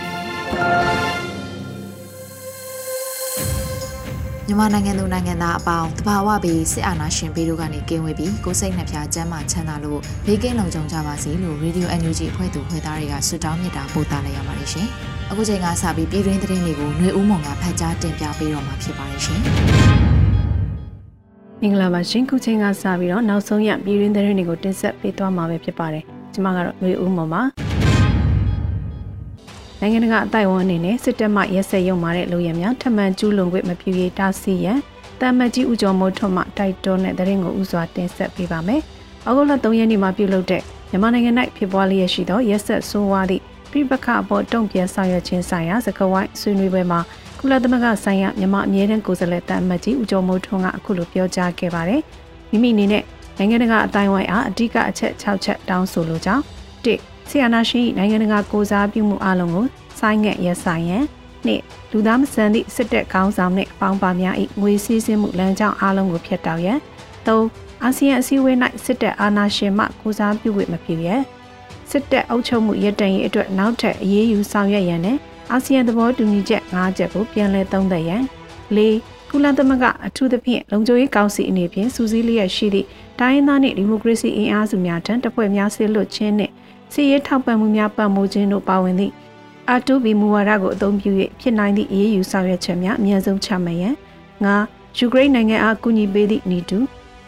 ပြီ မြန်မာနိုင်ငံသူနိုင်ငံသားအပေါင်းတဘာဝပြီးစစ်အာဏာရှင်ပြည်တို့ကနေကင်းဝေးပြီးကိုစိတ်နှဖျားစမ်းမချမ်းသာလို့ဘေးကင်းလုံခြုံကြပါစေလို့ Radio NUG အဖွဲ့သူဖွဲ့သားတွေကဆုတောင်းမြတ်တာပို့သလိုက်ရပါတယ်ရှင်။အခုချိန်ကစပြီးပြည်တွင်းသတင်းတွေကိုຫນွေဦးမုံကဖတ်ကြားတင်ပြပေးတော့မှာဖြစ်ပါတယ်ရှင်။မင်္ဂလာပါရှင်ခုချိန်ကစပြီးတော့နောက်ဆုံးရပြည်တွင်းသတင်းတွေကိုတင်ဆက်ပေးသွားမှာပဲဖြစ်ပါတယ်။ကျွန်မကတော့ຫນွေဦးမုံပါ။ နိုင်ငံတကာအတိုင်ဝမ်အနေနဲ့စစ်တပ်မှရက်စက်ရုံမာတဲ့လူရများထမှန်ကျူးလွန်ခွင့်မပြုရေးတားဆီးရန်တမ္မကြီးဦးကျော်မိုးထွန်းမှတိုက်တွန်းတဲ့တရင်ကိုဥစွာတင်ဆက်ပေးပါမယ်။ဩဂုတ်လ3ရက်နေ့မှာပြုလုပ်တဲ့မြန်မာနိုင်ငံ၌ဖြစ်ပွားလျက်ရှိသောရက်စက်ဆိုးဝါးသည့်ပြပခအပေါ်တုံ့ပြန်ဆောင်ရွက်ခြင်းဆိုင်ရာစကားဝိုင်းဆွေးနွေးပွဲမှာကုလသမဂ္ဂဆိုင်ရာမြန်မာအမြဲတမ်းကိုယ်စားလှယ်တမ္မကြီးဦးကျော်မိုးထွန်းကအခုလိုပြောကြားခဲ့ပါတယ်။မိမိအနေနဲ့နိုင်ငံတကာအတိုင်းဝိုင်းအားအဓိကအချက်6ချက်တောင်းဆိုလိုကြောင်း၁ ဆီယနာရှိနိုင်ငံတကာကိုစားပြုမှုအလုံးကိုဆိုင်းငံ့ရဆိုင်ရန်နှစ်လူသားမဆန်သည့်စစ်တပ်ခေါင်းဆောင်နှင့်ပေါင်းပါများ၏ငွေစည်းစိမ်မှုလမ်းကြောင်းအလုံးကိုဖျက်တောက်ရန်သုံးအာဆီယံအစည်းအဝေး၌စစ်တပ်အာဏာရှင်မှကိုစားပြုဝေမပြုရန်စစ်တပ်အုပ်ချုပ်မှုရည်တည်ရေးအတွက်နောက်ထပ်အရေးယူဆောင်ရွက်ရန်နဲ့အာဆီယံသဘောတူညီချက်၅ချက်ကိုပြန်လည်သုံးသပ်ရန်၄ကုလသမဂ္ဂအထူးသဖြင့်လုံခြုံရေးကောင်စီအနေဖြင့်စူးစီးလျက်ရှိသည့်တိုင်းရင်းသားနှင့်ဒီမိုကရေစီအင်အားစုများထံတပ်ဖွဲ့များဆစ်လွတ်ခြင်းနှင့် စီရေးထောက်ပံ့မှုများပံ့ပိုးခြင်းတို့ပါဝင်သည့်အာတူဘီမူဝါဒကိုအသုံးပြု၍ဖြစ်နိုင်သည့်အရေးယူဆောင်ရွက်ချက်များအများဆုံးချမှတ်ရန်ငါယူကရိန်းနိုင်ငံအားကူညီပေးသည့်နီတူ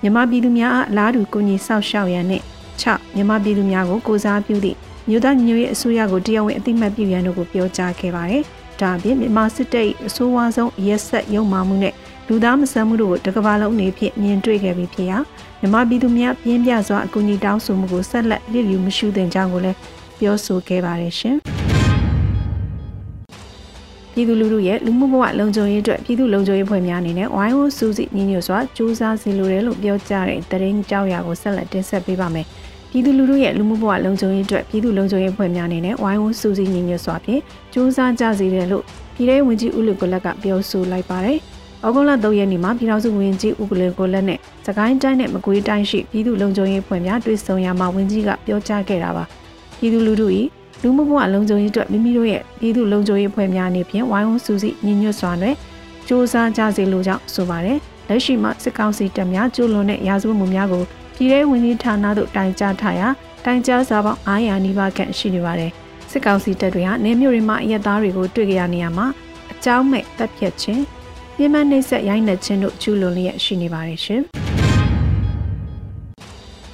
မြန်မာပြည်သူများအားအလားတူကူညီဆောက်ရှောက်ရန်နှင့်6မြန်မာပြည်သူများကိုကိုစားပြုသည့်မြို့သားညွေအစိုးရကိုတရားဝင်အသိမှတ်ပြုရန်တို့ကိုပြောကြားခဲ့ပါတယ်။ ဒါအပြင်မြန်မာစစ်တပ်၏အဆိုးဝါးဆုံးရက်ဆက်ရုံမာမှုနဲ့လူသားမဆန်မှုတို့ကိုတကဘာလုံးအနေဖြင့်မြင်တွေ့ခဲ့ပြီးဖြစ်ရာမြန်မာပြည်သူများပြင်းပြစွာအကူအညီတောင်းဆိုမှုကိုဆက်လက်လစ်လျူမရှုသင့်ကြောင်းကိုလည်းပြောဆိုခဲ့ပါတယ်ရှင်။ပြည်သူလူထုရဲ့လူမှုဘဝလုံခြုံရေးအတွက်ပြည်သူလုံခြုံရေးဖွဲ့များအနေနဲ့ဝိုင်းဝန်းစူးစိညီညွတ်စွာစူးစမ်းစီလိုတယ်လို့ပြောကြားတဲ့တရင်ကြောက်ရကိုဆက်လက်တင်ဆက်ပေးပါမယ်။ ပြည်သူလူထုရဲ့လူမှုဘဝလုံခြုံရေးအတွက်ပြည်သူလုံခြုံရေးဖွဲ့များအနေနဲ့ဝိုင်းဝန်းစူးစိညီညွတ်စွာဖြင့်စူးစမ်းကြစီတယ်လို့ပြည်ထောင်ဝင်ကြီးဦးလူကလက်ကပြောဆိုလိုက်ပါတယ်။ဩဂုတ်လ3ရက်နေ့မှာပြည်ထောင်စုဝင်ကြီးဦးကလကိုလက်နဲ့စကိုင်းတိုင်းနဲ့မကွေးတိုင်းရှိပြည်သူလုံခြုံရေးဖွဲ့များတွေ့ဆုံရမှာဝင်ကြီးကပြောကြားခဲ့တာပါ။ပြည်သူလူထု၏လူမှုဘဝလုံခြုံရေးအတွက်မိမိတို့ရဲ့ပြည်သူလုံခြုံရေးဖွဲ့များအနေဖြင့်ဝိုင်းဝန်းစုစည်းညီညွတ်စွာနဲ့စ조사ကြစေလိုကြောင်းဆိုပါတယ်။လက်ရှိမှာစစ်ကောင်စီတပ်များကျူးလွန်တဲ့ရာဇဝတ်မှုများကို ပြည်ထောင်ဝင်ကြီးဌာနသို့တိုင်ကြားထားရာတိုင်ကြားစာပေါင်း900နီးပါးခန့်ရှိနေပါတယ်။စစ်ကောင်စီတပ်တွေဟာနေမြို့တွေမှာအရက်သားတွေကိုတွေ့ကြရနေရမှာအကြောင်းမဲ့တပ်ဖြတ်ခြင်းမြန်မာနှိပ်စက်ရိုင်းနှက်ခြင်းတို့ကျူးလွန်လျက်ရှိနေပါတယ်ရှင်။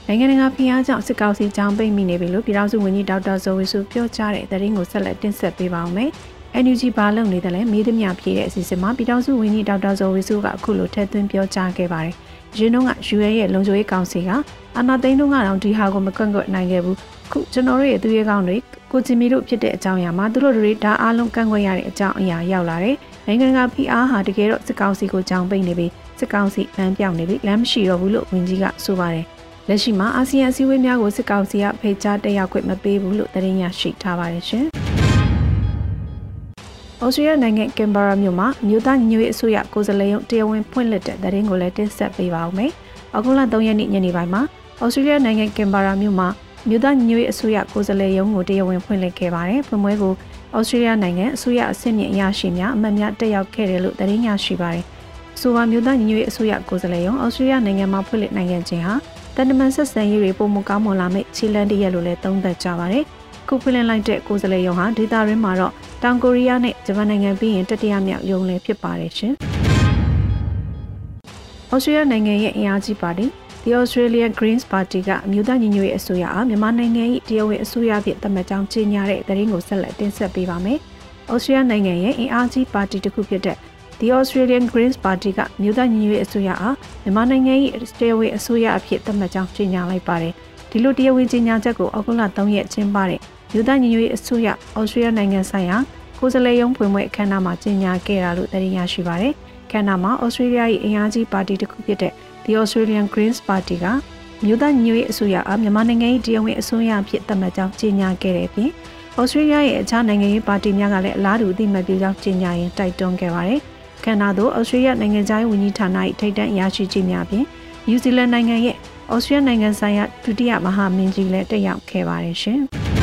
နိုင်ငံတကာဖိအားကြောင့်စစ်ကောင်စီကြောင်းပိတ်မိနေပြီလို့ပြည်ထောင်စုဝန်ကြီးဒေါက်တာဇော်ဝေစုပြောကြားတဲ့သတင်းကိုဆက်လက်တင်ဆက်ပေးပါောင်းမယ်။ NUG ဘာလုပ်နေတယ်လဲမေးသမျှဖြေတဲ့အစီအစဉ်မှာပြည်ထောင်စုဝန်ကြီးဒေါက်တာဇော်ဝေစုကအခုလိုထည့်သွင်းပြောကြားခဲ့ပါတယ်။ ရင်းနှုန်းက UA ရဲ့လုံခြုံရေးကောင်စီကအာဏာသိမ်းတုန်းကတော့ဒီဟာကိုမကွန့်ကွက်နိုင်ခဲ့ဘူး။ခုကျွန်တော်တို့ရဲ့သူရဲကောင်းတွေကိုချီမီတို့ဖြစ်တဲ့အကြောင်းအရာမှာသူတို့တွေဒါအားလုံးကန့်ကွက်ရတဲ့အကြောင်းအရာရောက်လာတယ်။နိုင်ငံတကာဖိအားဟာတကယ်တော့စစ်ကောင်စီကိုကြောင်ပိတ်နေပြီးစစ်ကောင်စီလမ်းပြောင်းနေပြီးလမ်းမရှိတော့ဘူးလို့ဝန်ကြီးကဆိုပါတယ်။လက်ရှိမှာအာဆီယံအစည်းအဝေးများကိုစစ်ကောင်စီကဖိတ်ကြားတက်ရောက်ခွင့်မပေးဘူးလို့သတင်းရရှိထားပါတယ်ရှင်။ ဩစတြေးလျနိုင်ငံကင်ဘာရာမြို့မှာမြို့သားညီညွတ်ရေးအစိုးရကိုယ်စားလှယ်ရုံးတရားဝင်ဖွင့်လှစ်တဲ့သတင်းကိုလည်းတင်ဆက်ပေးပါဦးမယ်။အခုလ3ရက်နေ့ညနေပိုင်းမှာဩစတြေးလျနိုင်ငံကင်ဘာရာမြို့မှာမြို့သားညီညွတ်ရေးအစိုးရကိုယ်စားလှယ်ရုံးကိုတရားဝင်ဖွင့်လှစ်ခဲ့ပါတယ်။ဖွင့်ပွဲကိုဩစတြေးလျနိုင်ငံအစိုးရအဆင့်မြင့်အရာရှိများအမတ်များတက်ရောက်ခဲ့တယ်လို့သတင်းရရှိပါတယ်။ဆိုပါမြို့သားညီညွတ်ရေးအစိုးရကိုယ်စားလှယ်ရုံးဩစတြေးလျနိုင်ငံမှာဖွင့်လှစ်နိုင်ငံချင်းဟာတန်တမန်ဆက်ဆံရေးတွေပုံမကောင်းမွန်လာမယ့်ခြေလန်းတရက်လို့လည်းသုံးသပ်ကြပါတယ်။အ ခုဖွင့်လှစ်လိုက်တဲ့ကိုယ်စားလှယ်ရုံးဟာဒေသရင်းမှာတော့တောင်ကိုရီးယားနဲ့ဂျပန်နိုင်ငံပြီးရင်တတိယမြောက်ရုံးလည်းဖြစ်ပါတယ်ရှင်။ဩစတြေးလျနိုင်ငံရဲ့အင်အားကြီးပါတီ The Australian Greens Party ကအမျိုးသားညီညွတ်ရေးအစိုးရအားမြန်မာနိုင်ငံ၏တရားဝင်အစိုးရဖြစ်သတ်မှတ်ကြောင်းကြေညာတဲ့သတင်းကိုဆက်လက်တင်ဆက်ပေးပါမယ်။ဩစတြေးလျနိုင်ငံရဲ့အင်အားကြီးပါတီတစ်ခုဖြစ်တဲ့ The Australian Greens Party ကမြို့သားညီညွတ်ရေးအစိုးရအားမြန်မာနိုင်ငံ၏တရားဝင်အစိုးရအဖြစ်သတ်မှတ်ကြောင်းကြေညာလိုက်ပါတယ်။ဒီလိုတရားဝင်ကြေညာချက်ကိုအောက်တိုဘာ3ရက်ကျင်းပတဲ့ မြို့သားညီညွတ်ရေးအစိုးရဩစတြေးလျနိုင်ငံဆိုင်ရာကိုယ်စားလှယ်ရုံးဖွင့်ပွဲအခမ်းအနားမှာကြေညာခဲ့တာလို့သိရရှိပါတယ်။ခမ်းနားမှာဩစတြေးလျ၏အင်အားကြီးပါတီတစ်ခုဖြစ်တဲ့ The Australian Greens Party ကမြို့သားညီညွတ်ရေးအစိုးရအားမြန်မာနိုင်ငံ၏တရားဝင်အစိုးရအဖြစ်သတ်မှတ်ကြောင်းကြေညာခဲ့တဲ့အပြင်ဩစတြေးလျရဲ့အခြားနိုင်ငံရေးပါတီများကလည်းအလားတူအသိမှတ်ပြုကြောင်းကြေညာရင်းတိုက်တွန်းခဲ့ပါတယ်။ခန္ဓာသို့ဩစတြေးလျနိုင်ငံသားရေးဝန်ကြီးဌာန၏ထိပ်တန်းအရာရှိကြီးများဖြင့်နယူးဇီလန်နိုင်ငံရဲ့ဩစတြေးလျနိုင်ငံဆိုင်ရာဒုတိယမဟာမင်းကြီးလည်းတက်ရောက်ခဲ့ပါတယ်ရှင်။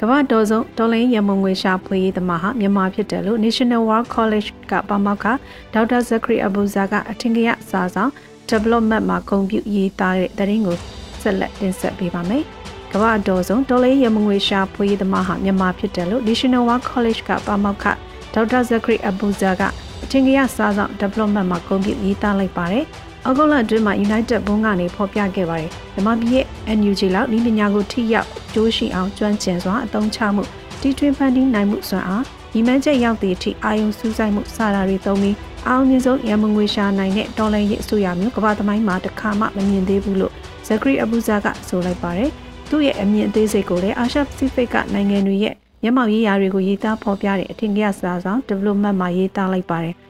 ကမ္ဘာတော်ဆုံးဒေါ်လာရမုံငွေရှာဖွေရေးသမားဟာမြန်မာဖြစ်တယ်လို့ National War College ကပါမောက္ခဒေါက်တာဇခရီအဘူဇာကအထင်ကရစာဆောင် development မှာဂုဏ်ပြုရေးသားတဲ့သတင်းကိုဆက်လက်တင်ဆက်ပေးပါမယ်။ကမ္ဘာတော်ဆုံးဒေါ်လာရမုံငွေရှာဖွေရေးသမားဟာမြန်မာဖြစ်တယ်လို့ National War College ကပါမောက္ခဒေါက်တာဇခရီအဘူဇာကအထင်ကရစားဆောင် development မှာကုန်ပြရေးသားလိုက်ပါတယ်။ အောက်တိုဘာအတွင်းမှာ United ဘုံကနေဖော်ပြခဲ့ပါတယ်။မြန်မာပြည်ရဲ့ NUG လောက်ဤပညာကိုထိရောက်ကျိုးရှိအောင်ကျွမ်းကျင်စွာအသုံးချမှုတီထွင်ဖန်တီးနိုင်မှုစွမ်းအားဒီမှန်ချက်ရောက်သည့်အထိအာယုံစူးစိုက်မှုစတာတွေသုံးပြီးအောင်မြင်ဆုံးရမငွေရှာနိုင်တဲ့ဒေါ်လာရေးအစိုးရမျိုးကမ္ဘာသမိုင်းမှာတစ်ခါမှမမြင်သေးဘူးလို့ဇခရီအဘူဇာကဆိုလိုက်ပါတယ်။သူ့ရဲ့အမြင်အသေးစိတ်ကိုလည်းအာရှပစိဖိတ်ကနိုင်ငံတွေရဲ့မျက်မှောက်ရေးရာတွေကိုရေးသားဖော်ပြတဲ့အထင်ကရစာဆောင် development မှာရေးသားလိုက်ပါတယ်။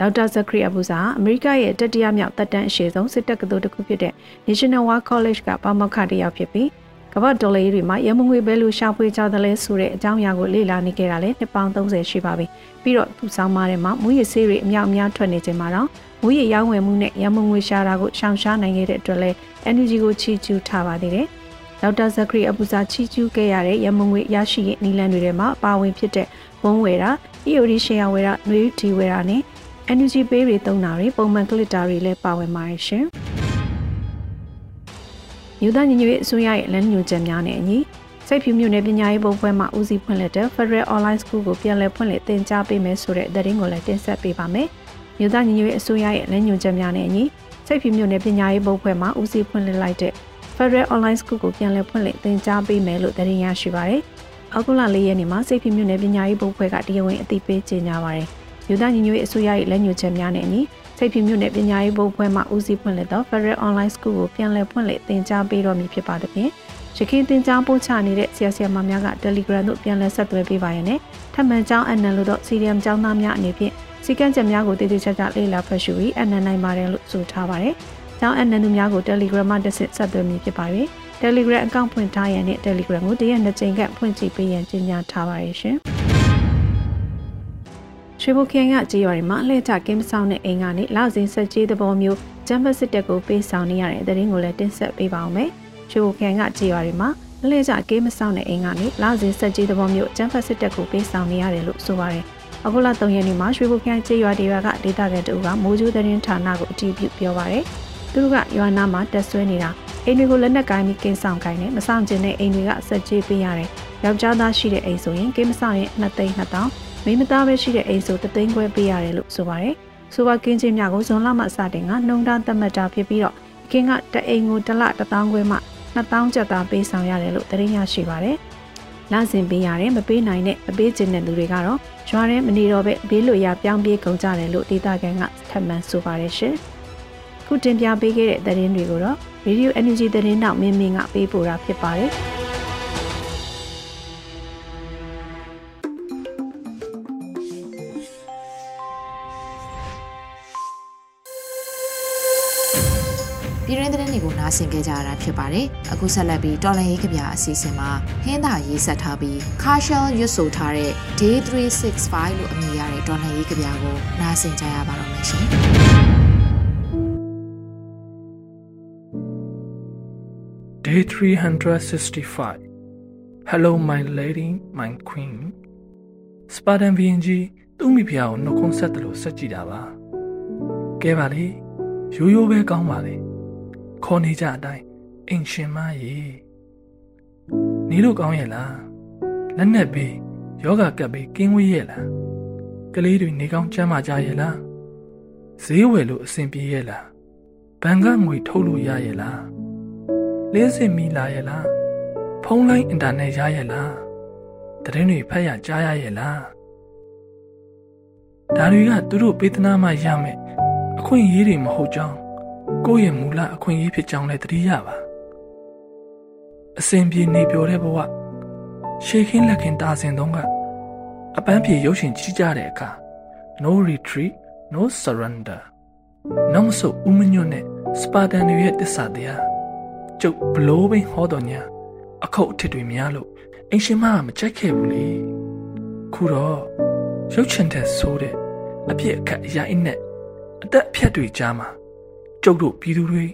ဒေါက်တာဇခရီအဘူဇာအမေရိကရဲ့တတိယမြောက်တက်တန်းအရှိဆုံးစစ်တပ်ကတော်တစ်ခုဖြစ်တဲ့ National War College ကပါမောက္ခတစ်ယောက်ဖြစ်ပြီးကမ္ဘာဒေါ်လာတွေမှာရမငွေပဲလို့ရှာဖွေကြတယ်လဲဆိုတဲ့အကြောင်းအရာကိုလေ့လာနေခဲ့တာလဲနှစ်ပေါင်း30ရှိပါပြီ။ပြီးတော့သူဆောင်မထဲမှာမူရစေးတွေအများအများထွက်နေချိန်မှာတော့မူရရောင်းဝယ်မှုနဲ့ရမငွေရှာတာကိုရှောင်ရှားနိုင်ခဲ့တဲ့အတွက်လဲ energy ကိုချီကျူးထားပါသေးတယ်။ဒေါက်တာဇခရီအပူစာချီကျူးခဲ့ရတဲ့ရမငွေရရှိရဲ့နီလန်တွေထဲမှာပါဝင်ဖြစ်တဲ့ဘုံဝယ်တာ EOD ရှယ်ယာဝယ်တာနှွေးတီဝယ်တာနဲ့ energy pay တွေသုံးတာတွေပုံမှန် glitter တွေလည်းပါဝင်ပါတယ်ရှင်။မြို့သားညီညွတ်ရေးအစိုးရရဲ့လမ်းညွှန်ချက်များနဲ့အညီစိတ်ဖြူမြို့နယ်ပညာရေးဘုတ်ပွဲမှာဦးစီးဖွင့်လှစ်တဲ့ Federal Online School ကိုပြန်လည်ဖွင့်လှစ်သင်ကြားပေးမယ်ဆိုတဲ့သတင်းကိုလည်းတင်ဆက်ပေးပါမယ်။မြို့သားညီညွတ်ရေးအစိုးရရဲ့လမ်းညွှန်ချက်များနဲ့အညီစိတ်ဖြူမြို့နယ်ပညာရေးဘုတ်ပွဲမှာဦးစီးဖွင့်လှစ်လိုက်တဲ့ Federal Online School ကိုပြန်လည်ဖွင့်လှစ်သင်ကြားပေးမယ်လို့သတင်းရရှိပါရယ်။အောက်တိုဘာ၄ရက်နေ့မှာစိတ်ဖြူမြို့နယ်ပညာရေးဘုတ်ဖွဲ့ကတရားဝင်အသိပေးကြေညာပါရယ်။ မြို့သားညီညွတ်ရေးအစိုးရရဲ့လက်ညှိုးချက်များနဲ့အညီစိတ်ဖြူမြို့နယ်ပညာရေးဘုတ်ဖွဲ့မှဦးစီးဖွင့်လှစ်သော Federal Online School ကိုပြန်လည်ဖွင့်လှစ်သင်ကြားပေးတော့မည်ဖြစ်ပါသဖြင့်ရခိုင်တင်ကြားပို့ချနေတဲ့ဆရာဆရာမများက Telegram တို့ပြန်လည်ဆက်သွယ်ပေးပါရနဲ့ထပ်မံကြောင်းအနံလို့တော့ CRM ကျောင်းသားများအနေဖြင့်စီကံချက်များကိုတည်တည်ချာချာလေ့လာဖတ်ရှုပြီးအနံနိုင်ပါတယ်လို့ဆိုထားပါတယ်။ကျောင်းအနန္တုများကို Telegram မှာတက်ဆက်ဆက်သွယ်မည်ဖြစ်ပါ၍။ Telegram အကောင့်ဖွင့်ထားရန်နဲ့ Telegram ကိုတရက်နှစ်ကြိမ်ကဖွင့်ကြည့်ပေးရန်ကြေညာထားပါရရှင်။ ရွှေဘုခင်ကကြေးရွာတွေမှာအလှည့်ကျကင်းမဆောင်တဲ့အိမ်ကနေလောက်စင်းဆက်ကြီးသဘောမျိုးဂျမ်ဘတ်စစ်တပ်ကိုပေးဆောင်နေရတဲ့သတင်းကိုလည်းတင်ဆက်ပေးပါောင်းမယ်။ရွှေဘုခင်ကကြေးရွာတွေမှာအလှည့်ကျကင်းမဆောင်တဲ့အိမ်ကနေလောက်စင်းဆက်ကြီးသဘောမျိုးဂျမ်ဘတ်စစ်တပ်ကိုပေးဆောင်နေရတယ်လို့ဆိုပါတယ်။အခုလ3ရက်နေ့မှာရွှေဘုခင်ကြေးရွာတွေကဒေသခံတို့ကမိုးကျိုးသတင်းဌာနကိုအတည်ပြုပြောပါရယ်။သူတို့ကရွာနာမှာတက်ဆွဲနေတာအိမ်တွေကိုလက်နက်ကိုင်းပြီးကင်းဆောင်ကိုင်းနေမဆောင်ကျင်တဲ့အိမ်တွေကဆက်ကြေးပေးရတယ်ယောက်ျားသားရှိတဲ့အိမ်ဆိုရင်ကင်းမဆောင်ရင်2သိန်း2000 မိန်းမသားပဲရှိတဲ့အိမ်ဆို3သိန်းခွဲပေးရတယ်လို့ဆိုပါတယ်ဆိုပါကင်းချင်းများကိုဇွန်လမှစတင်ကနှုံတန်းသတ်မှတ်တာဖြစ်ပြီးတော့ကင်းကတအိမ်ကိုတစ်လ1000ခွဲမှ2000ကျပ်သားပေးဆောင်ရတယ်လို့သတင်းရရှိပါတယ်လစဉ်ပေးရတယ်မပေးနိုင်တဲ့မပေးချင်တဲ့လူတွေကတော့ရွာထဲမနေတော့ပဲဘေးလွတ်ရာပြောင်းပြေးကုန်ကြတယ်လို့ဒေသခံကထပ်မံဆိုပါတယ်ရှင်။ခုတင်ပြပေးခဲ့တဲ့သတင်းတွေကိုတော့ Radio Energy သတင်းနောက်မင်းမင်းကပေးပို့တာဖြစ်ပါတယ်။ ပြည်ရင်းသတင်းတွေကိုနားဆင်ကြကြရတာဖြစ်ပါတယ်။အခုဆက်လက်ပြီးတော်လန်ရေးကြပြအစီအစဉ်မှာဟင်းသာရေးဆက်ထားပြီး Carshall ရွတ်ဆိုထားတဲ့ Day 365လို့အမည်ရတဲ့တော်လန်ရေးကြပြကိုနားဆင်ကြရပါတော့မယ်ရှင်။ Day 365 Hello my lady my queen စပါဒန်ဘီရင်ကြီးသူ့မိဖုရားကိုနှုတ်ခွန်းဆက်တယ်လို့ဆက်ကြည့်တာပါကဲပါလေရိုးရိုးပဲကောင်းပါလေ ခေါ်နေကြအတိုင်းအိမ်ရှင်မရေနေလို့ကောင်းရဲ့လားလက်နဲ့ဘေးယောဂကပ်ဘေးကင်းဝေးရဲ့လားကလေးတွေနေကောင်းကျမ်းမာကြရဲ့လားဈေးဝယ်လို့အဆင်ပြေရဲ့လားဘဏ်ကငွေထုတ်လို့ရရဲ့လားလင်းစင်မီလာရဲ့လားဖုန်းလိုင်းအင်တာနက်ရရဲ့လားတရင်တွေဖတ်ရကြားရရဲ့လားဒါတွေကသူတို့ပေးသနာမှရမယ်အခွင့်အရေးတွေမဟုတ်ကြောင်း ကိုယ့်ရဲ့မူလအခွင့်အရေးဖြစ်ကြောင်းလည်းသတိရပါအစဉ်ပြေနေပြောတဲ့ဘဝရှေးခင်းလက်ခင်တာစင်တုံးကအပန်းပြေရုပ်ရှင်ကြီးကြတဲ့အခါ no retreat no surrender နောက်ဆုဦးမညွတ်နဲ့စပါတန်တွေရဲ့တစ္ဆာတရားကျုပ်ဘလိုးဘိဟောတော်ညာအခုတ်အထစ်တွေများလို့အင်ရှင်မကမကြိုက်ခဲ့ဘူးလေခုတော့ရုပ်ချင်တဲ့ဆိုးတဲ့အပြစ်အခတ်အရာအင်းနဲ့အသက်အဖြတ်တွေကြားမှာ ကျုပ်တို့ပြည်သူတွေ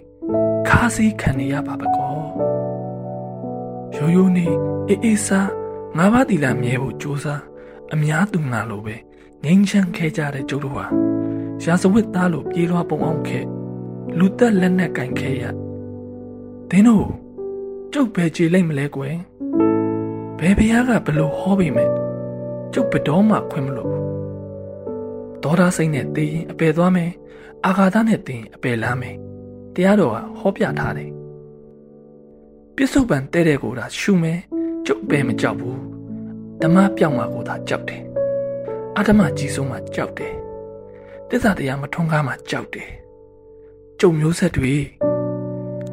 ခါးစည်းခံနေရပါပကောရိုးရိုးနေအေးအေးစားငါးပါးတီလာမြဲဖို့ကြိုးစားအများသူငါလိုပဲငိမ့်ချမ်းခဲကြတဲ့ကျုပ်တို့ဟာရာဇဝတ်သားလိုပြေးလွှားပုံအောင်ခဲ့လူသက်လက်နဲ့ကင်ခဲရဒင်းတို့ကျုပ်ပဲကြည်လိုက်မလဲကွယ်ဘယ်ဘုရားကဘလို့ဟောပြီမဲ့ကျုပ်ဘတော်မှခွင့်မလို့ဒေါ်ဒါစိတ်နဲ့တည်ရင်အပယ်သွားမယ် အာဃာတနဲ့တည်ရင်အပယ်လမ်းမယ်တရားတော်ကဟောပြထားတယ်ပြစ္ဆုတ်ပံတဲ့တဲ့ကိုသာရှုမယ်ကျုပ်ပဲမကြောက်ဘူးဓမ္မပြောင်းမှာကိုသာကြောက်တယ်အဓမ္မကြီးဆုံးမှာကြောက်တယ်တစ္ဆာတရားမထွန်းကားမှာကြောက်တယ်ကျုံမျိုးဆက်တွေ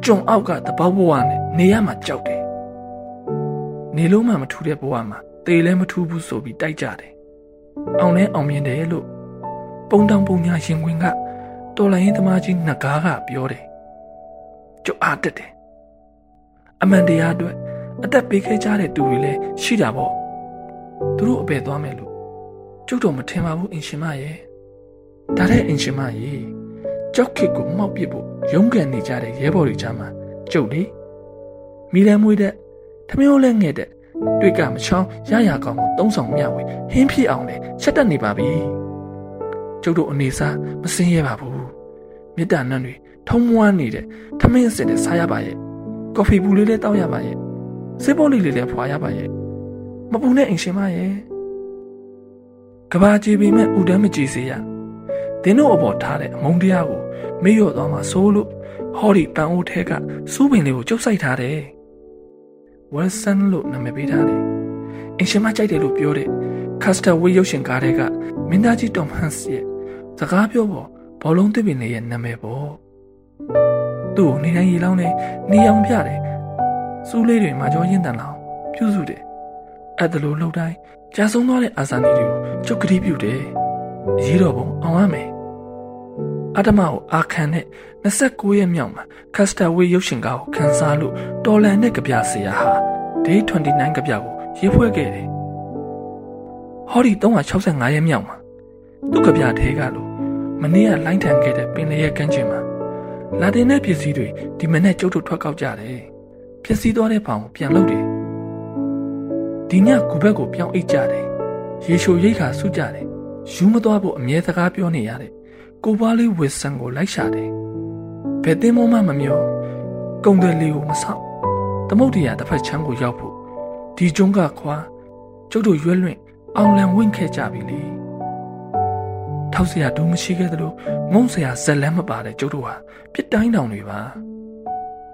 ကျုံအောက်ကတပေါဘဝနဲ့နေရမှာကြောက်တယ်နေလုံးမှမထူတဲ့ဘဝမှာတေလည်းမထူဘူးဆိုပြီးတိုက်ကြတယ်အောင်လဲအောင်မြင်တယ်လို့ပုံတောင်ပုံညာရှင်ခွင်က တော်လိုင်းရင်သမားကြီးငကားကပြောတယ်ကျုပ်အားတက်တယ်အမှန်တရားအတွက်အသက်ပေးခဲ့ကြတဲ့သူတွေလည်းရှိတာပေါ့သူတို့အပယ်သွားမယ်လို့ကျုပ်တော့မထင်ပါဘူးအင်ရှင်မရဲ့ဒါတဲ့အင်ရှင်မရဲ့ကြောက်ခစ်ကိုမောက်ပစ်ဖို့ရုန်းကန်နေကြတဲ့ရဲဘော်တွေကြားမှာကျုပ်လေမိလန်းမွေးတဲ့ထမင်းလည်းငဲ့တဲ့တွေ့ကမချောင်းရရကောင်ကိုတုံးဆောင်မျှဝေဟင်းဖြစ်အောင်လဲချက်တက်နေပါပြီကျုပ်တို့အနေစားမစင်းရပါဘူး မေတ္တာနံတွေထုံးမွားနေတဲ့ထမင်းစင်နဲ့စားရပါရဲ့ကော်ဖီပူလေးလည်းတောက်ရပါရဲ့ဆေးပေါလေးလေးလည်းဖွာရပါရဲ့မပူနဲ့အိမ်ရှင်မရဲ့ကဘာကြည်ပေမဲ့ဥဒန်းမကြည်စေရဒင်းတို့အပေါ်ထားတဲ့အမုန်းတရားကိုမေ့လျော့သွားမှဆိုးလို့ဟောဒီပန်အိုးထဲကစူးပင်လေးကိုကျုပ်ဆိုင်ထားတယ်ဝယ်ဆန်လို့နာမည်ပေးထားတယ်အင်ရှင်မကြိုက်တယ်လို့ပြောတဲ့ကတ်စတာဝေးရုပ်ရှင်ကားတွေကမင်းသားကြီးတော်ဟန်စ်ရဲ့စကားပြောပေါ် ဘောလုံးသစ်ပင်လေးရဲ့နာမည်ပေါ့သူ့ကိုနေတိုင်းရေလောင်းနေနေအောင်ပြတယ်စူးလေးတွေမှာကြောရင်းတန်လောင်ပြုစုတယ်အဲ့ဒါလိုလှုပ်တိုင်းကြာဆုံးသွားတဲ့အာဇာနည်တွေကိုကျုပ်ကတိပြုတယ်အရေးတော်ပုံအောင်ရမယ်အတ္တမကိုအာခံတဲ့29ရက်မြောက်မှာကတ်စတာဝေးရုပ်ရှင်ကားကိုခန်းစားလို့တော်လန်တဲ့ကြပြဆရာဟာ Day 29ကြပြကိုရေးဖွဲ့ခဲ့တယ်။ဟောဒီ365ရက်မြောက်မှာသူ့ကြပြထဲကလို့ မနေ့ကလိုင်းထန်ခဲ့တဲ့ပင်လျက်ကမ်းခြေမှာလာတင်တဲ့ပစ္စည်းတွေဒီမနေ့ကျုပ်တို့ထွက်ကောက်ကြတယ်။ပစ္စည်းသွားတဲ့ဘောင်ကိုပြန်လုပ်တယ်။ဒီညကူဘက်ကိုပြောင်းအိတ်ကြတယ်။ရေချိုရိတ်ခါဆုကြတယ်။ယူမသွားဖို့အမြဲစကားပြောနေရတယ်။ကိုပွားလေးဝစ်ဆန်ကိုလိုက်ရှာတယ်။ဘယ်တင်းမမှမမျောကုံတယ်လေးကိုမဆောက်သမုတ်တရားတစ်ဖက်ချမ်းကိုရောက်ဖို့ဒီကျုံးကခွာကျုပ်တို့ရွက်လွင့်အောင်လံဝင့်ခဲ့ကြပြီလေ ထောက်စရာတူးမရှိခဲ့သလိုငုံစရာဇက်လန်းမပါတဲ့ကျုပ်တို့ဟာပြစ်တိုင်းတောင်တွေပါ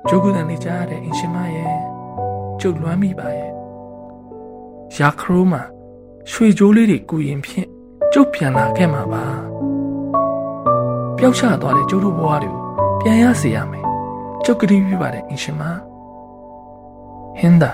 ကျုပ်ကတန်နေကြရတဲ့အင်ရှင်မရဲ့ကျုပ်လွမ်းမိပါရဲ့ရာခရိုးမှာရွှေကြိုးလေးတွေကူရင်ဖြင့်ကျုပ်ပြန်လာခဲ့မှာပါပျောက်ချသွားတဲ့ကျုပ်တို့ဘဝတွေကိုပြန်ရစေရမယ်ကျုပ်ကတိပြုပါတယ်အင်ရှင်မဟင်းသာ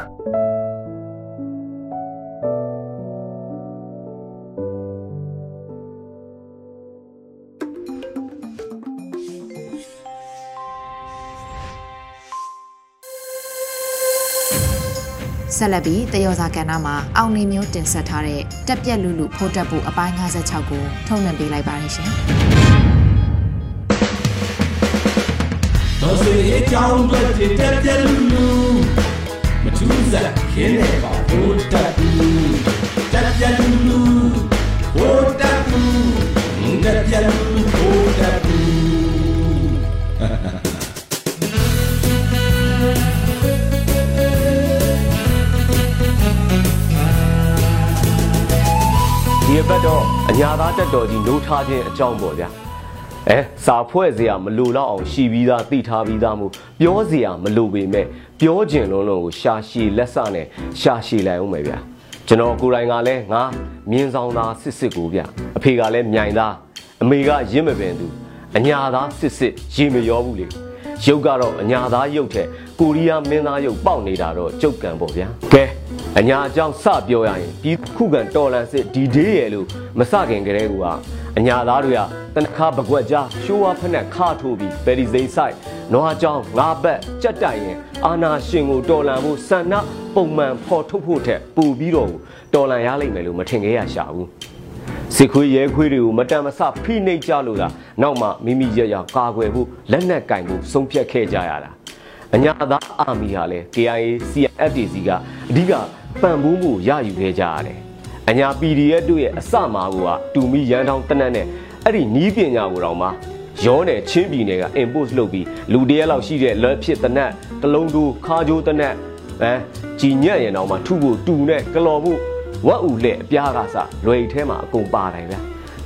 ဆက်လက်ပြီးတယောစာကဏ္ဍမှာအောင်နေမျိုးတင်ဆက်ထားတဲ့တက်ပြက်လူလူဖိုးတက်ဖို့အပိုင်း56ကိုထုတ်လွှင့်ပေးလိုက်ပါရရှင်။တော်စေအကြောင်းတွေတက်ပြက်လူလူမထူးစားခင်းနေပါဖိုးတက်ဘူးတက်ပြက်လူလူဖိုးတက်ဘူးတက်ပြက်လူလူဖိုးတက် ဒီအပတ်တော့အညာသားတက်တော်ကြီးနိုးထားခြင်းအကြောင်းပေါ့ဗျာအဲစာဖွဲ့စရာမလိုတော့အောင်ရှိပြီးသားသိထားပြီးသားမို့ပြောစရာမလိုပေမဲ့ပြောကျင်လုံးလုံးကိုရှာရှည်လက်စနဲ့ရှာရှည်လိုက်အောင်မယ်ဗျာကျွန်တော်ကိုယ်တိုင်ကလည်းငါမြင်းဆောင်သားစစ်စစ်ကိုဗျအဖေကလည်းမြိုင်သားအမေကရင်းမပင်သူအညာသားစစ်စစ်ရေမရောဘူးလေရုပ်ကတော့အညာသားရုပ်ထက်ကိုရီးယားမင်းသားရုပ်ပေါက်နေတာတော့ကြုတ်ကံပေါ့ဗျာကဲ အညာအကြောင်းစပြောရရင်ဒီခုခံတော်လန်စစ်ဒီဒေးရဲ့လို့မစခင်ကလေးကအညာသားတွေကတနခါပကွက်ကြားရှိုးဝါဖက်နဲ့ခါထိုးပြီးပယ်ဒီစိန်ဆိုင်နွားကြောင်းငါးဘက်ကြက်တိုင်ရင်အာနာရှင်ကိုတော်လန်ဖို့ဆန္ဒပုံမှန်ဖော်ထုတ်ဖို့ထက်ပိုပြီးတော့တော်လန်ရလိမ့်မယ်လို့မထင်ခဲ့ရရှာဘူးစစ်ခွေးရဲခွေးတွေကိုမတန်မဆဖိနှိပ်ကြလို့လားနောက်မှမိမိရရကာကွယ်ဖို့လက်နက်ကင်ဖို့ဆုံးဖြတ်ခဲ့ကြရတာ အညာသားအာမီဟာလည်း KIA CFDC ကအဓိကပံ့ပိုးမှုရယူခဲ့ကြရတယ်အညာ PDF တို့ရဲ့အစမှာကတူမီရန်ထောင်းတနက်နဲ့အဲ့ဒီနီးပညာကိုတော့မှရောနယ်ချင်းပြည်နယ်က import လုပ်ပြီးလူတရက်လောက်ရှိတဲ့လက်ဖြစ်တနက်တလုံးတူခါကြိုးတနက်အဲကြည်ညက်ရင်တော့မှထုဖို့တူနဲ့ကလော်ဖို့ဝက်ဥလက်အပြားကစလွယ်ထဲမှာအကုန်ပါတယ်ဗျာ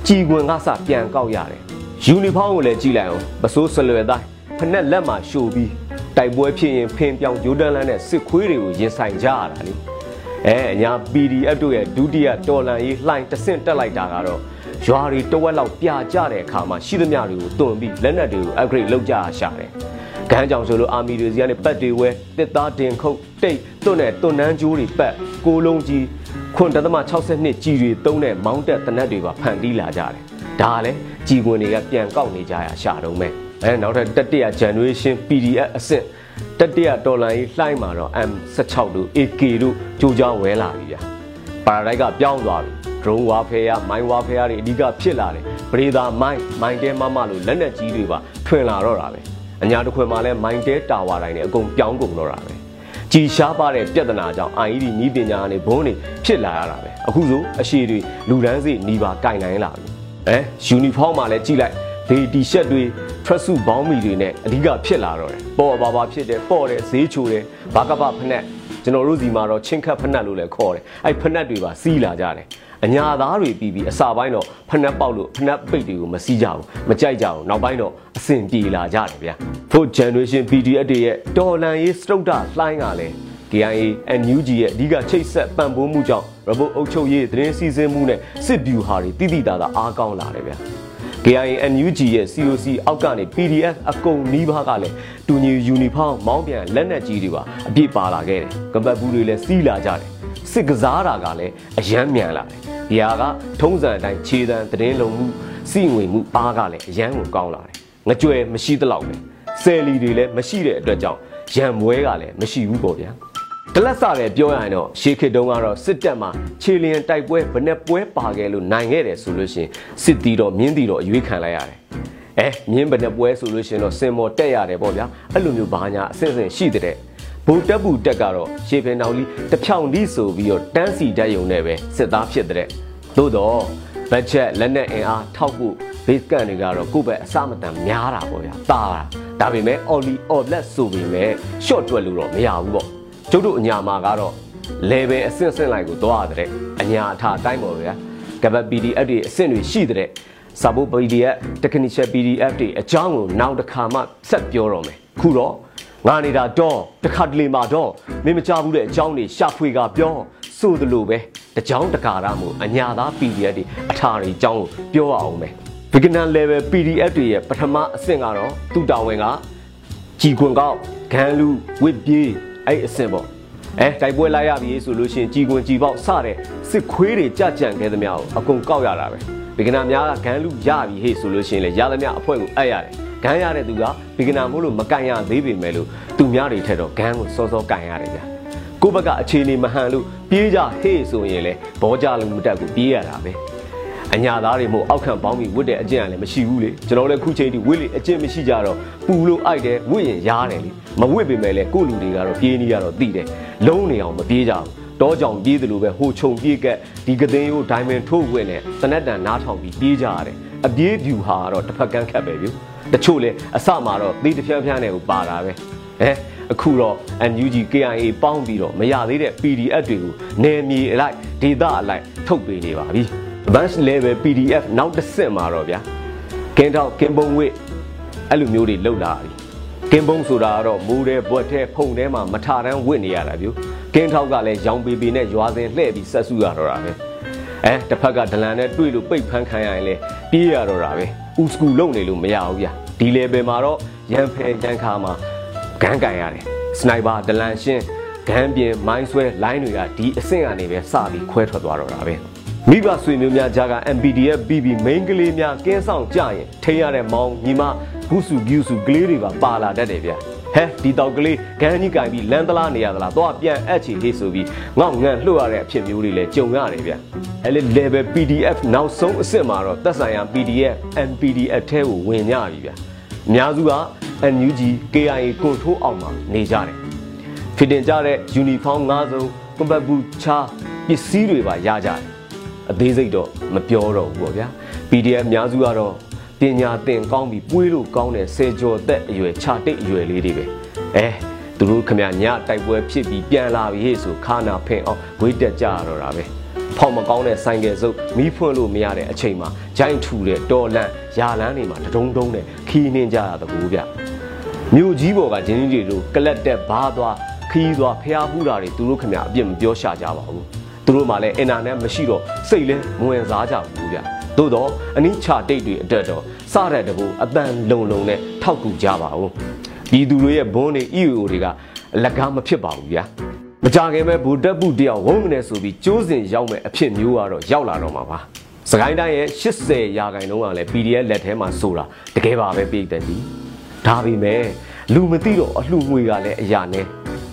ကြည်ခွင်ကစပြန်ကောက်ရတယ်ယူနီဖောင်းကိုလည်းကြည့်လိုက်အောင်ပစိုးဆလွယ်တိုင်းဖက်နဲ့လက်မှာရှို့ပြီး တိုက်ပွဲဖြစ်ရင်ဖင်ပြောင်ဂျိုဒန်လန်နဲ့စစ်ခွေးတွေကိုရင်ဆိုင်ကြရတာလေအဲအညာ PDF တို့ရဲ့ဒုတိယတော်လန်ရေးလှိုင်းတဆင့်တက်လိုက်တာကတော့ရွာတွေတဝက်လောက်ပြာကျတဲ့အခါမှာရှိသမျှတွေကိုတွန်ပြီးလက်နက်တွေကို upgrade လုပ်ကြရရှာတယ်။ခန်းကြောင်ဆိုလို့အာမီတွေစီကနေပတ်တွေဝဲတစ်သားတင်ခုတ်တိတ်တွန့်နဲ့တွန့်နှန်းကြိုးတွေပတ်ကိုလုံးကြီးခွန်တသမ62ကြီးတွေတုံးတဲ့မောင်းတက်တနက်တွေပါဖန်တီးလာကြတယ်။ဒါလည်းကြီးခွင်တွေကပြန်ကောက်နေကြရရှာတော့မဲ့။ အဲနောက်ထပ်တတိယ generation PDF အဆင့်တတိယဒေါ်လာကြီးလှိုင်းမှာတော့ M16 တို့ AK တို့ကြိုးကြောင်းဝဲလာပြီဗျာ။ပါရာဒိုက်ကပြောင်းသွားပြီ။ drone warfare မိုင်း warfare တွေအဓိကဖြစ်လာတယ်။ပရိသာမိုင်းမိုင်းတဲမမလို့လက်နက်ကြီးတွေပါထွင်လာတော့တာပဲ။အညာတစ်ခွင်မှာလဲမိုင်းတဲတာဝါတိုင်းနဲ့အကုန်ပြောင်းကုန်တော့တာပဲ။ကြည်ရှားပါတဲ့ပြဿနာကြောင့် IED နီးပညာနဲ့ဘုန်းတွေဖြစ်လာရတာပဲအခုဆိုအရှိတွေလူဒန်းစီနီးပါကင်နိုင်လာပြီအဲယူနီဖောင်းမှာလည်းကြည့်လိုက် ဒေတီရှက်တွေထရက်စုဘောင်းမီတွေနဲ့အဓိကဖြစ်လာတော့တယ်ပေါ်ပါပါဖြစ်တယ်ပေါ့တယ်ဈေးချိုတယ်ဘာကပဖက်ကျွန်တော်တို့ဒီမှာတော့ချင်းခတ်ဖက်လို့လည်းခေါ်တယ်အဲ့ဖက်တွေပါစီးလာကြတယ်အညာသားတွေပြီးပြီးအစာပိုင်းတော့ဖနှက်ပေါက်လို့ဖနှက်ပိတ်တွေကိုမစီးကြဘူးမကြိုက်ကြဘူးနောက်ပိုင်းတော့အဆင်ပြေလာကြတယ်ဗျာ Fourth Generation PDF တွေရဲ့တော်လန်ရေးစတုဒ္ဒလှိုင်းကလည်း KIA NUG ရဲ့အဓိကချိတ်ဆက်ပံ့ပိုးမှုကြောင့် robot အုပ်ချုပ်ရေးသတင်းစီစဉ်မှုနဲ့စစ်ဗျူဟာတွေတိတိတသာအားကောင်းလာတယ်ဗျာ KIA NUG ရဲ့ COC အောက်ကနေ PDF အကုန်နီးပါးကလည်းတူညီယူနီဖောင်းမောင်းပြန်လက်နက်ကြီးတွေပါအပြည့်ပါလာခဲ့တယ်။ကပတ်ဘူးတွေလည်းစီးလာကြတယ်။စစ်ကစားတာကလည်းအယမ်းမြန်လာတယ်။ဒီဟာကထုံးစံအတိုင်းခြေတံသတင်းလုံမှုစီငွေမှုအားကလည်းအယမ်းကိုကောင်းလာတယ်။ငကြွယ်မရှိသလောက်ပဲ။ဆယ်လီတွေလည်းမရှိတဲ့အတွက်ကြောင့်ရံမွဲကလည်းမရှိဘူးပေါ့ဗျာ။ တလက်စပဲပြောရရင်တော့ရှေးခေတ်တုန်းကတော့စစ်တပ်မှာခြေလျင်တိုက်ပွဲဘယ်နဲ့ပွဲပါခဲ့လို့နိုင်ခဲ့တယ်ဆိုလို့ရှိရင်စစ်တီတော့မြင်းတီတော့အရွေးခံလိုက်ရတယ်အဲမြင်းဘယ်နဲ့ပွဲဆိုလို့ရှိရင်တော့စင်မော်တက်ရတယ်ပေါ့ဗျာအဲ့လိုမျိုးဘာညာအဆင့်ဆင့်ရှိတဲ့ဘူတက်ဘူးတက်ကတော့ရှေးဖင်တော်လီတဖြောင်ဒီဆိုပြီးတော့တန်းစီတက်ယုံနဲ့ပဲစစ်သားဖြစ်တဲ့သို့တော့ဘတ်ဂျက်လက်နက်အင်အားထောက်ဖို့ base ကန်တွေကတော့ကိုယ့်ဘက်အစမတန်များတာပေါ့ဗျာတာတာဒါပေမဲ့ Oli Olet ဆိုပေမဲ့ short တွက်လို့တော့မရဘူးပေါ့ ကျုပ်တို့အညာမှာကတော့ level အဆင့်ဆင့်လိုက်ကိုသွားရတဲ့အညာအထာအတိုင်းပေါ့ဗျာကပတ် PDF တွေအဆင့်တွေရှိတဲ့စာဖို့ PDF technical PDF တွေအကြောင်းကိုနောက်တစ်ခါမှဆက်ပြောတော့မယ်ခုတော့ငါနေတာတော့တခါတလေမှာတော့မင်းမကြဘူးတဲ့အကြောင်းတွေရှာဖွေကပြောဆိုသလိုပဲတကြောင်တကာရမှုအညာသား PDF တွေအထာတွေအကြောင်းကိုပြောရအောင်မယ် beginner level PDF တွေရဲ့ပထမအဆင့်ကတော့သူ့တာဝန်ကကြီးခွန်ကောက်ဂန်လူဝစ်ပြေး အဲ့အဆင့်ပေါ့အဲတိုက်ပွဲလိုက်ရပြီဆိုလို့ရှိရင်ကြီးခွန်ကြီးပေါက်စတဲ့စစ်ခွေးတွေကြကြံခဲ့သမျှကိုအကုန်ကောက်ရတာပဲဘေကနာများကဂန်လူရပြီဟေ့ဆိုလို့ရှိရင်လေရသမျှအဖွဲ့ကိုအပ်ရတယ်ဂန်ရတဲ့သူကဘေကနာမို့လို့မကန်ရသေးပေမဲ့လို့သူများတွေထက်တော့ဂန်ကိုစောစောကန်ရတယ်ဗျာကိုဘက်ကအခြေအနေမဟန်လို့ပြေးကြဟေ့ဆိုရင်လေဘောကြလုံးမတက်ကိုပြေးရတာပဲ အညာသားတွေမို့အောက်ခံပေါင်းပြီးဝတ်တဲ့အကျင့်ကလည်းမရှိဘူးလေကျွန်တော်လည်းခုချိန်ထိဝတ်လေအကျင့်မရှိကြတော့ပူလို့အိုက်တယ်ဝတ်ရင်ရားတယ်လေမဝတ်ပေမဲ့လည်းကိုလူတွေကတော့ပြေးနေရတော့သိတယ်လုံးနေအောင်မပြေးကြဘူးတောကြောင်ပြေးသလိုပဲဟိုခြုံပြေးကက်ဒီကသိန်းကိုဒိုင်မန်ထိုးဝင်နဲ့တနက်တန်နားထောင်ပြီးပြေးကြရတယ်အပြေးဖြူဟာကတော့တစ်ဖက်ကန်းခတ်ပဲဗျတချို့လဲအစမှာတော့သေးတဖြန်းဖြန်းနဲ့ကိုပါတာပဲအဲအခုတော့ NUG KIA ပေါင်းပြီးတော့မရသေးတဲ့ PDF တွေကိုနယ်မြေအလိုက်ဒေသအလိုက်ထုတ်ပေးနေပါပြီ advanced level PDF နောက်တစ်ဆင့်မှာတော့ဗျာကင်းထောက်ကင်းပုံဝိအဲ့လိုမျိုးတွေလောက်လာပြီကင်းပုံဆိုတာကတော့မူတဲ့ဘွက်ထဲဖုန်ထဲမှာမထတန်းဝစ်နေရတာမျိုးကင်းထောက်ကလည်းရောင်ပီပီနဲ့ရွာစင်လှဲ့ပြီးဆက်စုရတော့တာပဲအဲတစ်ဖက်ကဒလန်နဲ့တွေ့လို့ပိတ်ဖန်းခံရရင်လေပြေးရတော့တာပဲဦးစကူလုံနေလို့မရဘူးဗျာဒီ level မှာတော့ရန်ဖယ်တန်ခါမှာဂန်းကန်ရတယ်စနိုက်ပါဒလန်ရှင်းဂန်းပြင်မိုင်းဆွဲလိုင်းတွေကဒီအဆင့်ကနေပဲစပြီးခွဲထွက်သွားတော့တာပဲ မိဘဆွေမျိုးများကြားက MPDF BB main ကလေးများကင်းဆောင်ကြရင်ထိရတဲ့မောင်ညီမဂုစုဂုစုကလေးတွေပါပါလာတတ်တယ်ဗျာဟဲဒီတော့ကလေးဂန်းကြီးကင်ပြီးလမ်းသလားနေရသလားတော့ပြန်အပ်ချီလေးဆိုပြီးငေါငန့်လှုပ်ရတဲ့အဖြစ်မျိုးတွေလည်းကြုံရတယ်ဗျအဲ့လေ level PDF နောက်ဆုံးအစ်စ်မှာတော့သက်ဆိုင်ရာ PDF MPDF ထဲကိုဝင်ကြပြီဗျအများစုက NUG KIA ကွန်ထရိုးအောက်မှာနေကြတယ်ဖြစ်တင်ကြတဲ့ uniform ၅စုံကွန်ပတ်ဘူးချာပစ္စည်းတွေပါရကြတယ် အသေးစိတ်တော့မပြောတော့ဘူးပေါ့ဗျာ PDF အများစုကတော့ပညာသင်ကောင်းပြီးပွေးလို့ကောင်းတဲ့စေကျော်သက်အရွယ်ခြာတိတ်အရွယ်လေးတွေပဲအဲသူတို့ခမညတိုက်ပွဲဖြစ်ပြီးပြန်လာပြီဟေ့ဆိုခါနာဖင်အောင်ဝေးတက်ကြရတော့တာပဲဖောက်မကောင်းတဲ့ဆိုင်ကယ်စုပ်မီးဖွင့်လို့မရတဲ့အချိန်မှာဂျိုင်းထူတဲ့တော်လန့်ရာလန်းတွေမှာတဒုံဒုံနဲ့ခီးနှင်းကြရတဲ့ကူဗျမြို့ကြီးပေါ်ကဂျင်းကြီးတွေတို့ကလတ်တက်ဘားသွားခီးသွားဖျားပူးတာတွေသူတို့ခမအပြစ်မပြောရှာကြပါဘူး သူတို့မှလည်းအင်တာနက်မရှိတော့စိတ်လဲမဝင်စားကြဘူးဗျသို့တော့အနည်းချတိတ်တွေအတွက်တော့စတဲ့တကူအတန်လုံလုံနဲ့ထောက်ကူကြပါဦးဒီသူတွေရဲ့ဘွန်းတွေ EO တွေကအလကားမဖြစ်ပါဘူးဗျာမကြခင်ပဲဘူတက်ပုတယောက်ဝုန်းကနေဆိုပြီးကျိုးစင်ရောက်မဲ့အဖြစ်မျိုးကတော့ရောက်လာတော့မှာပါစကိုင်းတိုင်းရဲ့80ရာခိုင်နှုန်းကလည်း PDF လက်ထဲမှာဆိုတာတကယ်ပါပဲပြည်သက်သည်ဒါပေမဲ့လူမသိတော့အလှငွေကလည်းအရာနဲ့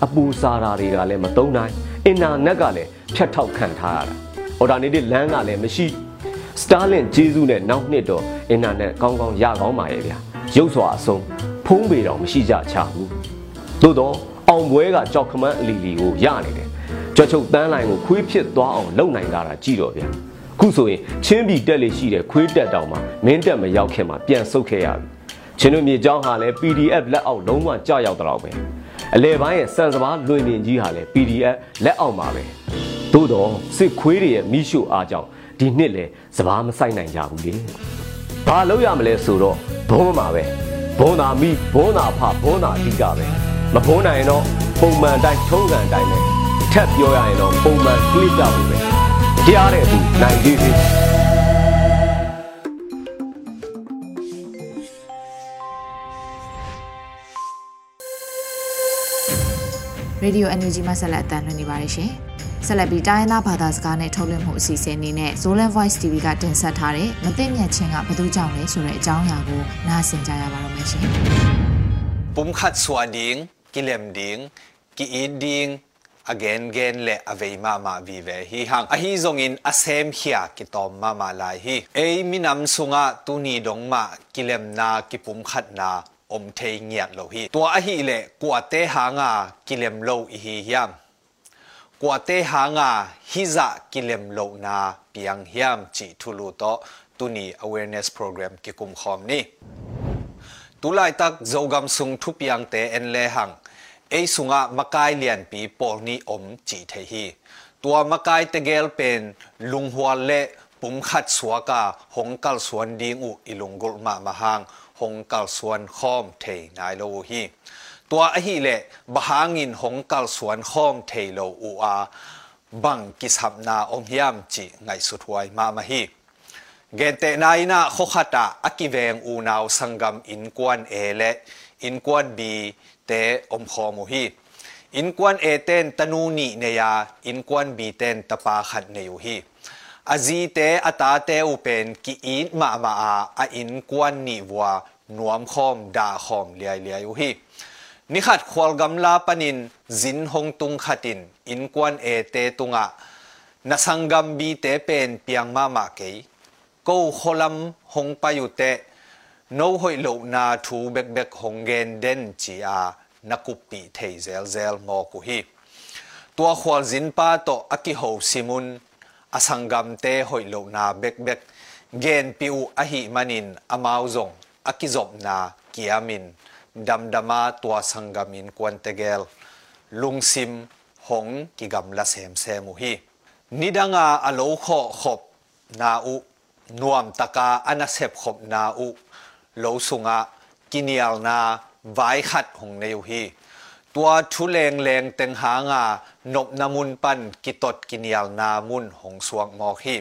အပူစားတာတွေကလည်းမသုံးနိုင်အင်တာနက်ကလည်း ဖြတ်ထောက်ခံထားရတာ။ alternative လမ်းကလည်းမရှိ Starlink ကျေးဇူးနဲ့နောက်နှစ်တော့ internet ကောင်းကောင်းရကောင်းပါရဲ့ဗျာ။ရုပ်စွာအဆုံးဖုံးပေတော့မရှိကြချဘူး။သို့တော့အောင်ပွဲကကြောက်ခမန်းအလီလီကိုရနေတယ်။ကြွချုပ်တန်းလိုင်းကိုခွေးဖြစ်သွားအောင်လုပ်နိုင်တာကြည့်တော့ဗျာ။ခုဆိုရင်ချင်းပြည်တက်လေရှိတဲ့ခွေးတက်တောင်မှမင်းတက်မရောက်ခင်မှာပြန်ဆုတ်ခဲ့ရပြီ။ချင်းတို့မြေကြောင်းဟာလည်း PDF လက်အောက်လုံးဝကြောက်ရောက်တော့ပဲ။အလဲပိုင်းရဲ့စံစဘာလွင်ပြင်ကြီးဟာလည်း PDF လက်အောက်မှာပဲ သို့တော့စစ်ခွေးတွေရဲ့မိရှုအားကြောင့်ဒီနှစ်လေစပားမဆိုင်နိုင်ကြဘူးလေဘာလို့ရမလဲဆိုတော့ဘုံမှာပဲဘုံသာမိဘုံသာဖဘုံသာအဓိကပဲမဘုံနိုင်ရင်တော့ပုံမှန်တိုင်းထုံးစံတိုင်းပဲထက်ပြောရရင်တော့ပုံမှန်ကလစ်ကြဘူးပဲကြားတဲ့သူနိုင်သေးသေးရေဒီယို NUG မှာဆက်လက်အသံလွှင့်နေပါတယ်ရှင်။ ဆက်လက်ပြီးတိုင်းရင်းသားဘာသာစကားနဲ့ထုတ်လွှင့်မှုအစီအစဉ်အနေနဲ့ Zolan Voice TV ကတင်ဆက်ထားတဲ့မသိမြတ်ချင်းကဘယ်သူကြောင့်လဲဆိုတဲ့အကြောင်းအရာကိုနားဆင်ကြရပါတော့မယ်ရှင်။ ปุ่มขัดสวดิงกิเลมดิงกิอีดิง again again le avei ma ma vi ve hi hang a hi zong in asem hia ki tom ma ma lai hi ei minam sunga tu ni dong ma kilem na ki pum khat na om thei ngiat lo hi tua a hi le kwa te ha nga kilem lo i hi hiam kwa te ha nga hi za kilem lo na piang hiam chi thulu to กว่าเตหางาฮิจะกิเลมโลนาเปียงเฮียมจิทุลุโตตุนี awareness program กิกุมคอมนี่ตุลายตักโจกำสุงทุปียงเตเอ็นเลหังไอสุงะมะกายเลียนปีปอนีอมจิเทฮีตัวมะกายเตเกลเป็นลุงหัวเละปุ่มขัดสวากาหงกัลสวนดีงอุอิลุงกุลมามาหังหงกัลสวนคอมเทนายโลฮี นาทูเบกเบกหงเกนเดนจีอานักกุปีเทเซลเซลมอกุฮีตัวขวลจินปาโตอากิโฮซิมุนอสังกัมเตหอยโลนาเบกเบกเกนปิวอหิมันินอมาวซงอากิจบนากิอามินดัมดามาตัวสังกัมินควันเตเกลลุงซิมหงกิกัมละเซมเซมุฮี นิดังอาอโลขอขบ นาอุนวมตะกาอนาเซบขบนาอุโลสุงะกินียลนาไว้ขัดหงเนวฮีตัวทุเลงเลงเต็งหางานบนามุนปันกิตดกินียลนามุนหงสวงงอฮีตัวหูฮาวินอินกวน damdama tua sanggamin kwantegel lungsim hong kigamla sem semu hi nidanga alokho khop na u nuam taka anasep khop na u lo sunga kinial na vai khat hong neu hi tua thu leng teng ha nop namun pan kitot kinial na mun hong suang ngok hi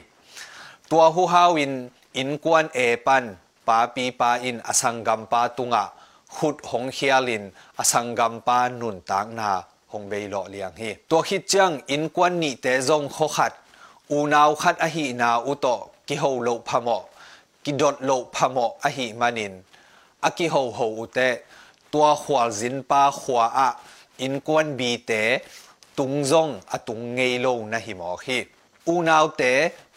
tua hu hawin in kwan e pan pa pi pa in asanggam pa tunga. ขุดหงเฮียลินอสังกัมปานุนตางนาหงเบยโลเลียงฮีตัวคิดจังอินกวนนี่เตจงโคขัดอูนาวขัดอหินาอุโตกิโฮโลพะโมกิดดโลพะโมอหิมานินอากิโฮโฮอุเตตัวขวาจินปาขวาอะอินกวนบีเตตุงซงอะตุงเงโลนะหิมอฮีอูนาวเต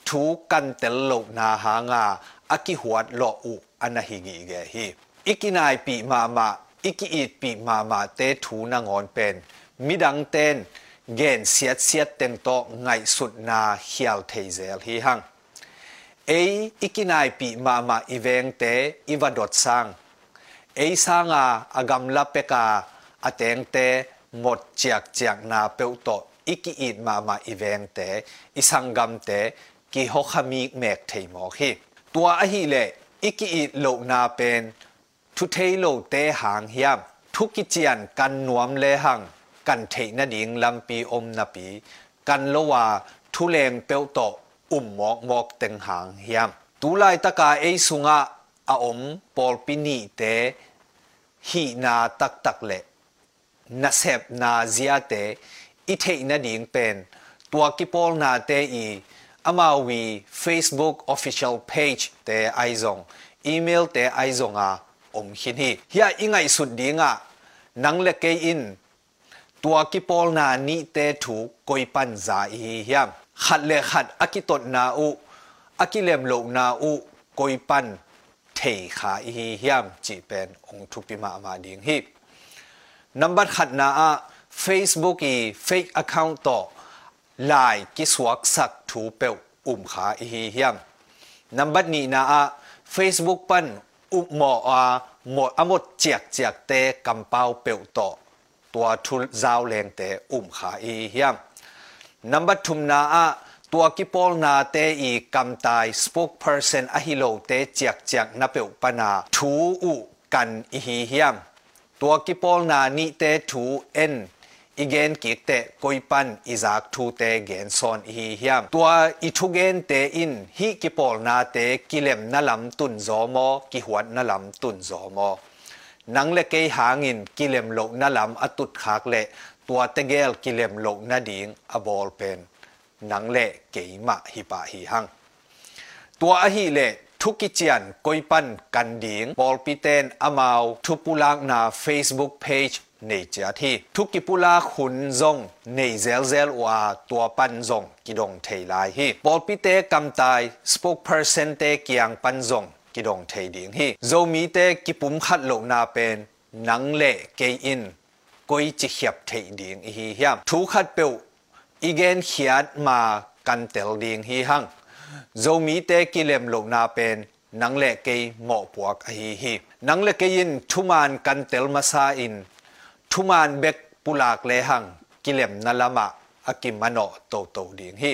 ทูกันเตลโลนาหางาอากิหวดโลอุอันนะหิกิเกฮี อิกินายปีมามาอิกิอีปีมามาเตทูนางอนเป็นมิดังเตนเกนเสียดเสียดเต็งโตไงสุดนาเฮียลเทเซลฮีหังเออิกินายปีมามาอีเวงเตอีวดดซังเอซังอาอากำลับเปกาอาเตงเตหมดเจียกเจียกนาเปวโตอิกิอีดมามาอีเวงเตอีสังกัมเตกิฮกามีเมกเทมอฮีตัวอหิเลอิกิอีดโลนาเป็น ทุเทโลเตหางเฮียมทุกิจียนกันนวมเลหังกันเทนดิงลำปีอมนาปี กันโลวาทุเลงเปวโตอุ่มหมอกหมอกเต็งหางเฮียมตูไลตะกาเอสุงะอาอมปอลปินีเตฮีนาตักตักเลนาเซบนาเซียเตอิเทนดิงเป็นตัวกิปอลนาเตอีอามาวี Facebook official page เตไอซงอีเมลเตไอซงอา อมขินฮีเฮียอิงไงสุดดีงะนังเลเกอินตัวกิปอลนานี่เตถูกกอยปันซาอีเฮียมขัดเลขัดอากิตดนาอุอากิเลมโลนาอุกอยปันเทขาอีเฮียมจีเป็นองทุปิมามาดิงฮีนับบัดขัดนาอา Facebook อี fake account ต่อลายกิสวักสักถูเปวอุ้มขาอีเฮียมนับบัดนี้นาอา Facebook ปัน อุโมอางดอมดเจีย有木啊木啊ก只只的金包表多，多出绕连的唔下一ตัวทุนชาวแรงเตะอุ้มนาอะตัวกิปอลนาเตะอีกำตายสปอคเพอร์เซนอะฮิโลเตะเจียกเจียกนับเปวปนาทูอุกันอีฮิยมตัวกิปอลนานีเตะทูเอ็น อีเกนกิกเตกอยปันอิจากทูเตเกนซอนอีเฮียมตัวอีทุเกนเตอินฮิกิปอลนาเตกิเลมนาลำตุนซอมอกิหวดนาลำตุนซอมอนังเลเกยหางินกิเลมโลนาลำอตุดขากเลตัวเตเกลกิเลมโลนาดิงอบอลเป็นนังเลเกยมะฮิปาฮิหังตัวอหิเล ทุกิจียนกอยปันกันดิงบอลปิเตนอมาวทุปุลังนา Facebook page ในเจ้าที่ทุกิปุลาขุนซงในเซลเซลว่าตัวปันซงกิดงเทลายฮีบอลปิเตกำตาย spokesperson เตเกียงปันซงกิดงเทดิงฮีโซมีเตกิปุมขัดโลนาเป็นนังเล่เกอินกอยจิเขียบเทดิงฮีเฮียมทุขัดเปียวอีเกนเขียดมากันเตลดิงฮีหัง โซมีเตกิเลมโลนาเป็นนังเล่เกยหมอปวกฮีฮีนังเล่เกยินทุมานกันเตลมาซาอินทุมานเบกปุลากเลหังกิเลมนาลามะอากิมมโนโตโตดิงฮี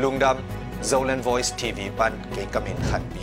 ลุงดำ Zolan Voice TV ปันเกกามินขันปี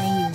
ယူ